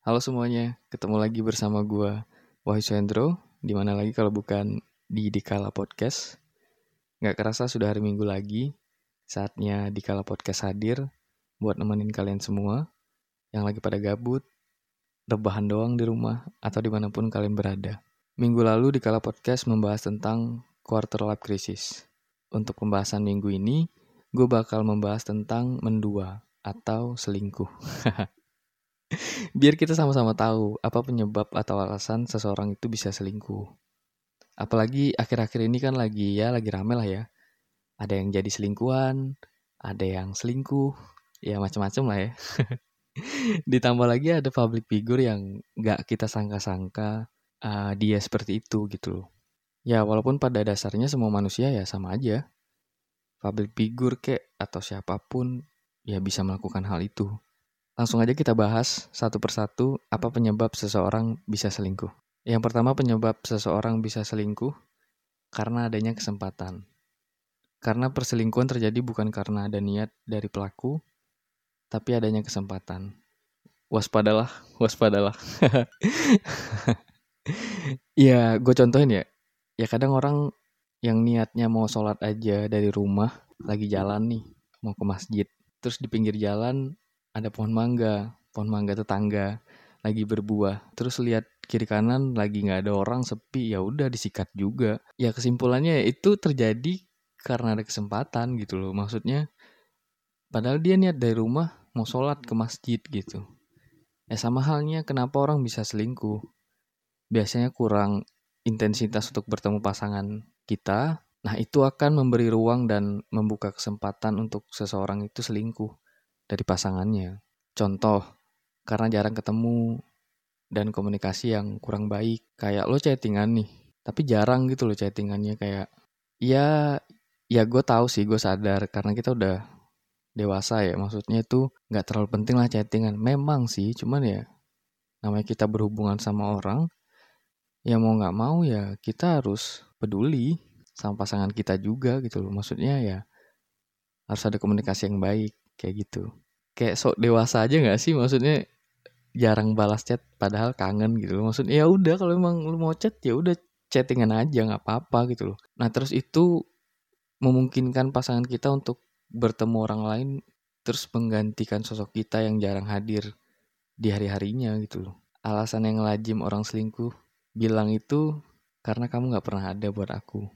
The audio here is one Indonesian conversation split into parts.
Halo semuanya, ketemu lagi bersama gua Wahyu Sendro. Di mana lagi kalau bukan di Dikala Podcast. Nggak kerasa sudah hari Minggu lagi, saatnya Dikala Podcast hadir buat nemenin kalian semua yang lagi pada gabut, rebahan doang di rumah, atau di mana pun kalian berada. Minggu lalu Dikala Podcast membahas tentang quarter life crisis. Untuk pembahasan minggu ini, gue bakal membahas tentang mendua atau selingkuh. Biar kita sama-sama tahu apa penyebab atau alasan seseorang itu bisa selingkuh. Apalagi akhir-akhir ini kan lagi ya lagi rame lah ya. Ada yang jadi selingkuhan, ada yang selingkuh, ya macam-macam lah ya. Ditambah lagi ada public figure yang gak kita sangka-sangka uh, dia seperti itu gitu loh. Ya walaupun pada dasarnya semua manusia ya sama aja. Public figure kek atau siapa pun ya bisa melakukan hal itu. Langsung aja kita bahas satu persatu apa penyebab seseorang bisa selingkuh. Yang pertama penyebab seseorang bisa selingkuh karena adanya kesempatan. Karena perselingkuhan terjadi bukan karena ada niat dari pelaku, tapi adanya kesempatan. Waspadalah, waspadalah. ya, gue contohin ya. Ya kadang orang yang niatnya mau sholat aja dari rumah, lagi jalan nih, mau ke masjid. Terus di pinggir jalan ada pohon mangga, pohon mangga tetangga lagi berbuah. Terus lihat kiri kanan lagi nggak ada orang sepi, ya udah disikat juga. Ya kesimpulannya itu terjadi karena ada kesempatan gitu loh. Maksudnya padahal dia niat dari rumah mau sholat ke masjid gitu. Ya sama halnya kenapa orang bisa selingkuh. Biasanya kurang intensitas untuk bertemu pasangan kita, nah itu akan memberi ruang dan membuka kesempatan untuk seseorang itu selingkuh dari pasangannya. Contoh, karena jarang ketemu dan komunikasi yang kurang baik. Kayak lo chattingan nih, tapi jarang gitu lo chattingannya kayak ya ya gue tahu sih gue sadar karena kita udah dewasa ya maksudnya itu nggak terlalu penting lah chattingan memang sih cuman ya namanya kita berhubungan sama orang ya mau nggak mau ya kita harus peduli sama pasangan kita juga gitu loh maksudnya ya harus ada komunikasi yang baik kayak gitu kayak sok dewasa aja nggak sih? Maksudnya jarang balas chat padahal kangen gitu loh. Maksudnya ya udah kalau emang lu mau chat ya udah chattingan aja nggak apa-apa gitu loh. Nah terus itu memungkinkan pasangan kita untuk bertemu orang lain terus menggantikan sosok kita yang jarang hadir di hari-harinya gitu loh. Alasan yang lazim orang selingkuh bilang itu karena kamu nggak pernah ada buat aku.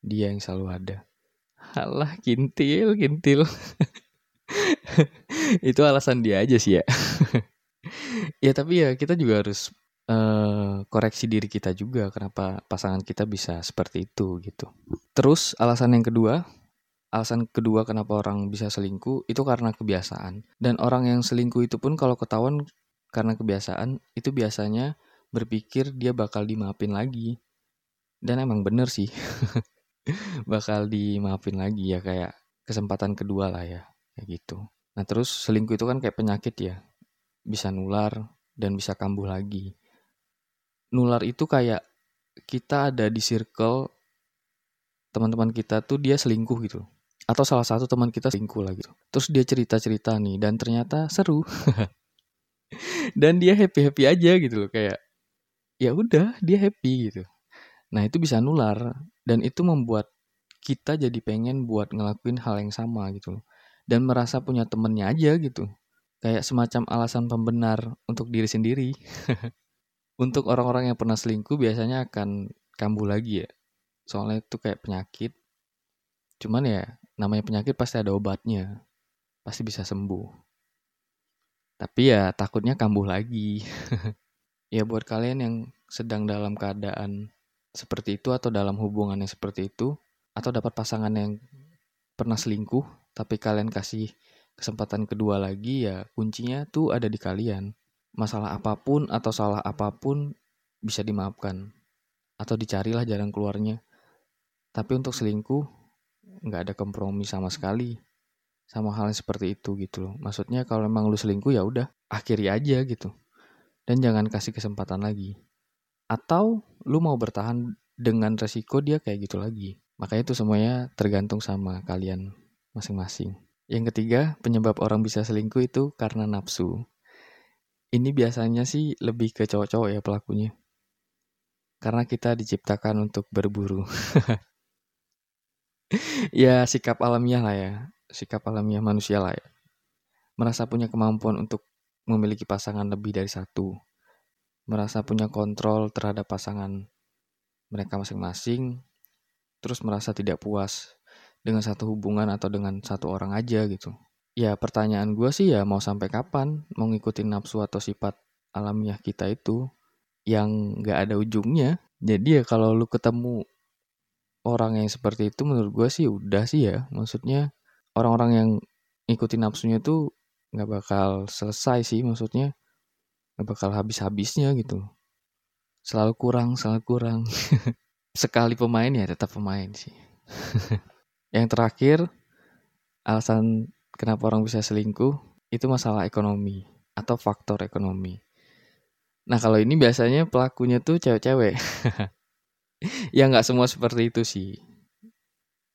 Dia yang selalu ada. Halah kintil kintil itu alasan dia aja sih ya. Ya tapi ya kita juga harus uh, koreksi diri kita juga kenapa pasangan kita bisa seperti itu gitu. Terus alasan yang kedua alasan kedua kenapa orang bisa selingkuh itu karena kebiasaan. Dan orang yang selingkuh itu pun kalau ketahuan karena kebiasaan itu biasanya berpikir dia bakal dimaafin lagi. Dan emang bener sih bakal dimaafin lagi ya kayak kesempatan kedua lah ya kayak gitu nah terus selingkuh itu kan kayak penyakit ya. Bisa nular dan bisa kambuh lagi. Nular itu kayak kita ada di circle teman-teman kita tuh dia selingkuh gitu. Atau salah satu teman kita selingkuh lah gitu terus dia cerita-cerita nih dan ternyata seru. Dan dia happy happy aja gitu loh kayak ya udah dia happy gitu. Nah itu bisa nular dan itu membuat kita jadi pengen buat ngelakuin hal yang sama gitu loh dan merasa punya temennya aja gitu. Kayak semacam alasan pembenar untuk diri sendiri. Untuk orang-orang yang pernah selingkuh biasanya akan kambuh lagi ya. Soalnya itu kayak penyakit. Cuman ya namanya penyakit pasti ada obatnya. Pasti bisa sembuh. Tapi ya takutnya kambuh lagi. Ya buat kalian yang sedang dalam keadaan seperti itu atau dalam hubungan yang seperti itu atau dapat pasangan yang pernah selingkuh tapi kalian kasih kesempatan kedua lagi ya kuncinya tuh ada di kalian. Masalah apa pun atau salah apa pun bisa dimaafkan. Atau dicarilah jalan keluarnya. Tapi untuk selingkuh nggak ada kompromi sama sekali. Sama hal yang seperti itu gitu loh. Maksudnya kalau emang lu selingkuh ya udah akhiri aja gitu. Dan jangan kasih kesempatan lagi. Atau lu mau bertahan dengan resiko dia kayak gitu lagi. Makanya itu semuanya tergantung sama kalian masing-masing yang ketiga penyebab orang bisa selingkuh itu karena nafsu ini biasanya sih lebih ke cowok-cowok ya pelakunya. Karena kita diciptakan untuk berburu. ya sikap alamiah lah ya. Sikap alamiah manusia lah ya. Merasa punya kemampuan untuk memiliki pasangan lebih dari satu. Merasa punya kontrol terhadap pasangan mereka masing-masing. Terus merasa tidak puas dengan satu hubungan atau dengan satu orang aja gitu. Ya pertanyaan gue sih ya mau sampai kapan mau ngikutin nafsu atau sifat alamiah kita itu yang gak ada ujungnya. Jadi ya kalau lu ketemu orang yang seperti itu menurut gue sih udah sih ya. Maksudnya orang-orang yang ngikutin nafsunya tuh gak bakal selesai sih maksudnya. Gak bakal habis-habisnya gitu. Selalu kurang, selalu kurang. Sekali pemain ya tetap pemain sih. yang terakhir, alasan kenapa orang bisa selingkuh itu masalah ekonomi atau faktor ekonomi. Nah kalau ini biasanya pelakunya tuh cewek-cewek. ya nggak semua seperti itu sih.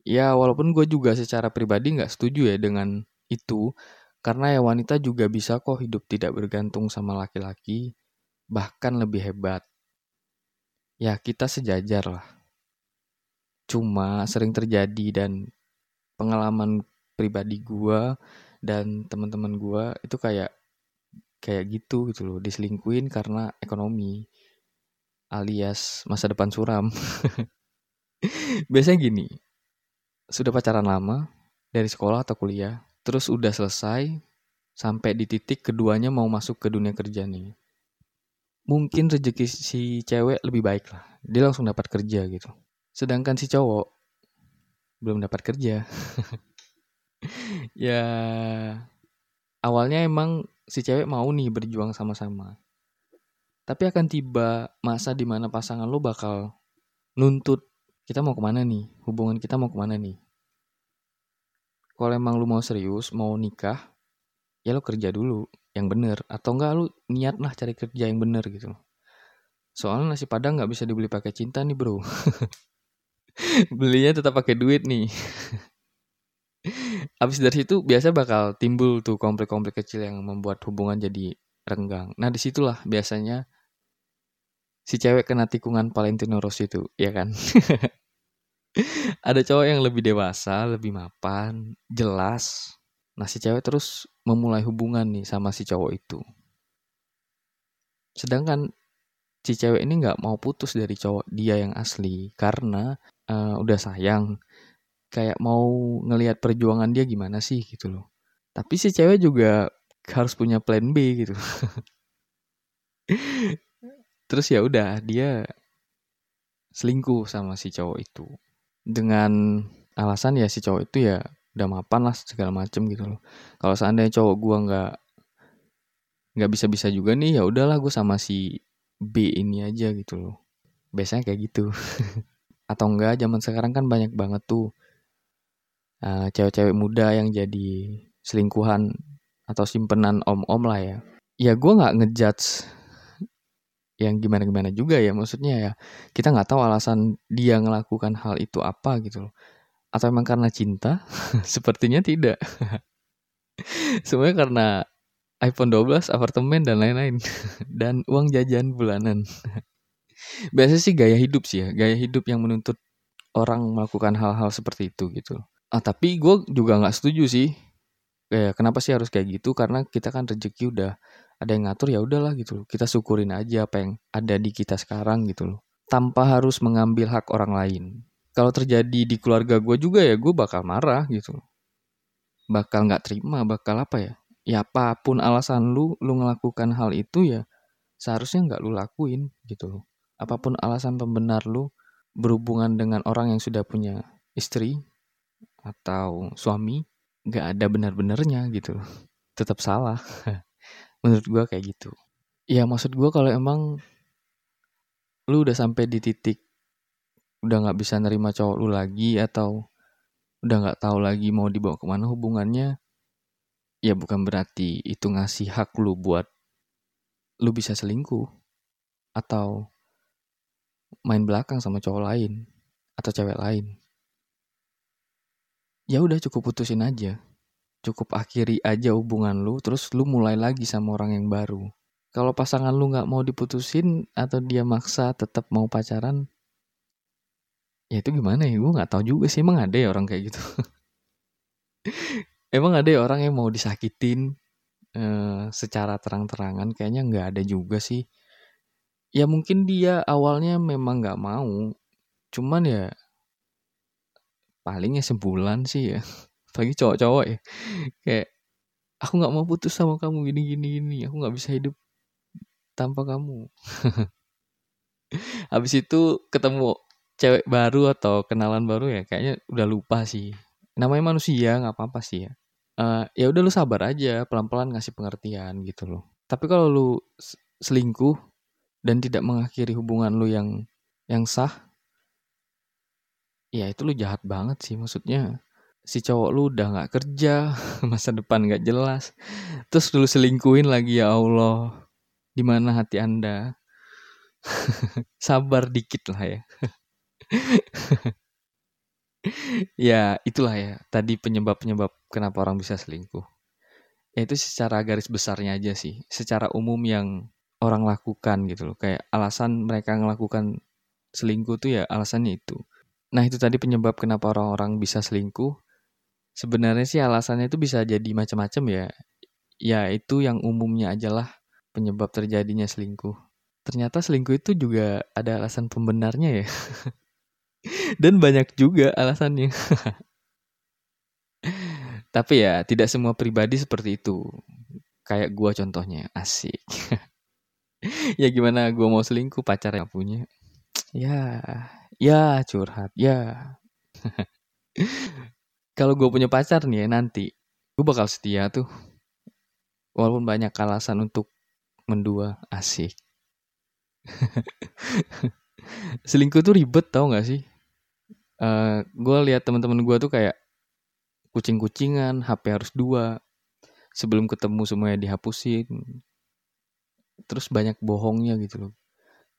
Ya walaupun gue juga secara pribadi nggak setuju ya dengan itu. Karena ya wanita juga bisa kok hidup tidak bergantung sama laki-laki. Bahkan lebih hebat. Ya kita sejajar lah. Cuma sering terjadi dan pengalaman pribadi gua dan teman-teman gua itu kayak kayak gitu gitu loh diselingkuin karena ekonomi alias masa depan suram. Biasanya gini sudah pacaran lama dari sekolah atau kuliah terus udah selesai sampai di titik keduanya mau masuk ke dunia kerja nih. Mungkin rezeki si cewek lebih baik lah dia langsung dapat kerja gitu sedangkan si cowok belum dapat kerja ya awalnya emang si cewek mau nih berjuang sama-sama. Tapi akan tiba masa di mana pasangan lo bakal nuntut kita mau ke mana nih, hubungan kita mau ke mana nih. Kalau emang lu mau serius, mau nikah, ya lo kerja dulu yang bener. Atau enggak lu niat lah cari kerja yang bener gitu. Soalnya nasi padang nggak bisa dibeli pakai cinta nih bro. Belinya tetap pakai duit nih. Abis dari situ biasa bakal timbul tuh konflik-konflik kecil yang membuat hubungan jadi renggang. Nah di situlah biasanya si cewek kena tikungan Valentino Rossi itu, ya kan? Ada cowok yang lebih dewasa, lebih mapan, jelas. Nah si cewek terus memulai hubungan nih sama si cowok itu. Sedangkan si cewek ini nggak mau putus dari cowok dia yang asli karena uh, udah sayang kayak mau ngelihat perjuangan dia gimana sih gitu loh. Tapi si cewek juga harus punya plan B gitu. Terus ya udah dia selingkuh sama si cowok itu dengan alasan ya si cowok itu ya udah mapan lah segala macem gitu loh. Kalau seandainya cowok gua nggak nggak bisa-bisa juga nih ya udahlah gue sama si B ini aja gitu loh. Biasanya kayak gitu. Atau enggak zaman sekarang kan banyak banget tuh cewek cewek-cewek muda yang jadi selingkuhan atau simpenan om-om lah ya. Ya gue nggak ngejudge yang gimana-gimana juga ya maksudnya ya kita nggak tahu alasan dia melakukan hal itu apa gitu loh. Atau emang karena cinta? Sepertinya tidak. Semuanya karena iPhone 12 apartemen dan lain-lain. Dan uang jajan bulanan biasanya sih gaya hidup sih ya gaya hidup yang menuntut orang melakukan hal-hal seperti itu gitu Ah, tapi gue juga nggak setuju sih. Kayak kenapa sih harus kayak gitu? Karena kita kan rezeki udah ada yang ngatur ya udahlah gitu loh. Kita syukurin aja apa yang ada di kita sekarang gitu loh. Tanpa harus mengambil hak orang lain. Kalau terjadi di keluarga gue juga ya gue bakal marah gitu loh. Bakal nggak terima, bakal apa ya? Ya apa pun alasan lu, lu ngelakukan hal itu ya seharusnya nggak lu lakuin gitu loh. Apa pun alasan pembenar lu berhubungan dengan orang yang sudah punya istri, atau suami nggak ada benar-benarnya gitu. Tetap salah. Menurut gue kayak gitu. Ya maksud gue kalau emang lu udah sampai di titik udah nggak bisa nerima cowok lu lagi atau udah nggak tahu lagi mau dibawa ke mana hubungannya ya bukan berarti itu ngasih hak lu buat lu bisa selingkuh atau main belakang sama cowok lain atau cewek lain. Ya udah cukup putusin aja. Cukup akhiri aja hubungan lu terus lu mulai lagi sama orang yang baru. Kalau pasangan lu nggak mau diputusin atau dia maksa tetap mau pacaran ya itu gimana ya? Gue nggak tahu juga sih emang ada ya orang kayak gitu. Emang ada ya orang yang mau disakitin uh, secara terang-terangan? Kayaknya nggak ada juga sih ya mungkin dia awalnya memang nggak mau cuman ya palingnya sebulan sih ya bagi cowok-cowok ya kayak aku nggak mau putus sama kamu gini gini gini aku nggak bisa hidup tanpa kamu. Habis itu ketemu cewek baru atau kenalan baru ya kayaknya udah lupa sih. Namanya manusia nggak apa-apa sih ya. Uh, ya udah lu sabar aja, pelan-pelan ngasih pengertian gitu loh. Tapi kalau lu selingkuh dan tidak mengakhiri hubungan lu yang yang sah, ya itu lu jahat banget sih maksudnya. Si cowok lu udah nggak kerja, masa depan nggak jelas, terus lu selingkuhin lagi ya Allah di mana hati Anda? Sabar dikit lah ya. ya, itulah ya. Tadi penyebab-penyebab kenapa orang bisa selingkuh. Ya itu secara garis besarnya aja sih. Secara umum yang orang lakukan gitu loh. Kayak alasan mereka melakukan selingkuh tuh ya alasannya itu. Nah itu tadi penyebab kenapa orang-orang bisa selingkuh. Sebenarnya sih alasannya itu bisa jadi macam-macam ya. Ya itu yang umumnya aja lah penyebab terjadinya selingkuh. Ternyata selingkuh itu juga ada alasan pembenarnya ya. Dan banyak juga alasannya. Tapi ya tidak semua pribadi seperti itu. Kayak gua contohnya, asik. ya gimana gua mau selingkuh pacar yang punya. Ya, ya curhat, ya. Kalau gue punya pacar nih ya nanti, gue bakal setia tuh. Walaupun banyak alasan untuk mendua asik selingkuh tuh ribet tau gak sih uh, eh, gue lihat teman-teman gue tuh kayak kucing-kucingan HP harus dua sebelum ketemu semuanya dihapusin terus banyak bohongnya gitu loh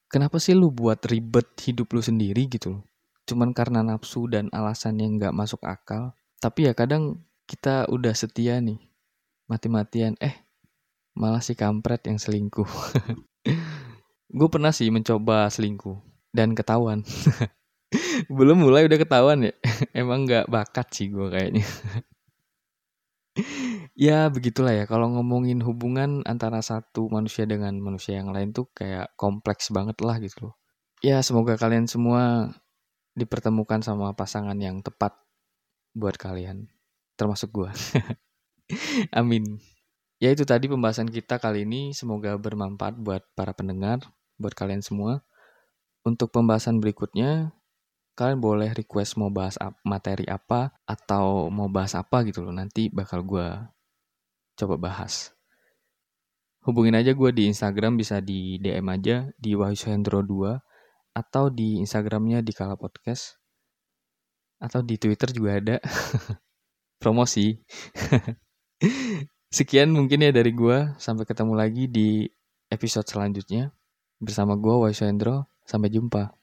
kenapa sih lu buat ribet hidup lu sendiri gitu loh cuman karena nafsu dan alasan yang nggak masuk akal tapi ya kadang kita udah setia nih mati-matian eh malah si kampret yang selingkuh. gue pernah sih mencoba selingkuh dan ketahuan. Belum mulai udah ketahuan ya. Emang nggak bakat sih gue kayaknya. Ya begitulah ya kalau ngomongin hubungan antara satu manusia dengan manusia yang lain tuh kayak kompleks banget lah gitu loh. Ya semoga kalian semua dipertemukan sama pasangan yang tepat buat kalian. Termasuk gue. Amin. Ya itu tadi pembahasan kita kali ini semoga bermanfaat buat para pendengar, buat kalian semua. Untuk pembahasan berikutnya, kalian boleh request mau bahas materi apa atau mau bahas apa gitu loh. Nanti bakal gue coba bahas. Hubungin aja gue di Instagram bisa di DM aja di Wahyushendro 2 atau di Instagramnya di Kala Podcast atau di Twitter juga ada promosi Sekian mungkin ya dari gue. Sampai ketemu lagi di episode selanjutnya. Bersama gue, Waisendro. Sampai jumpa.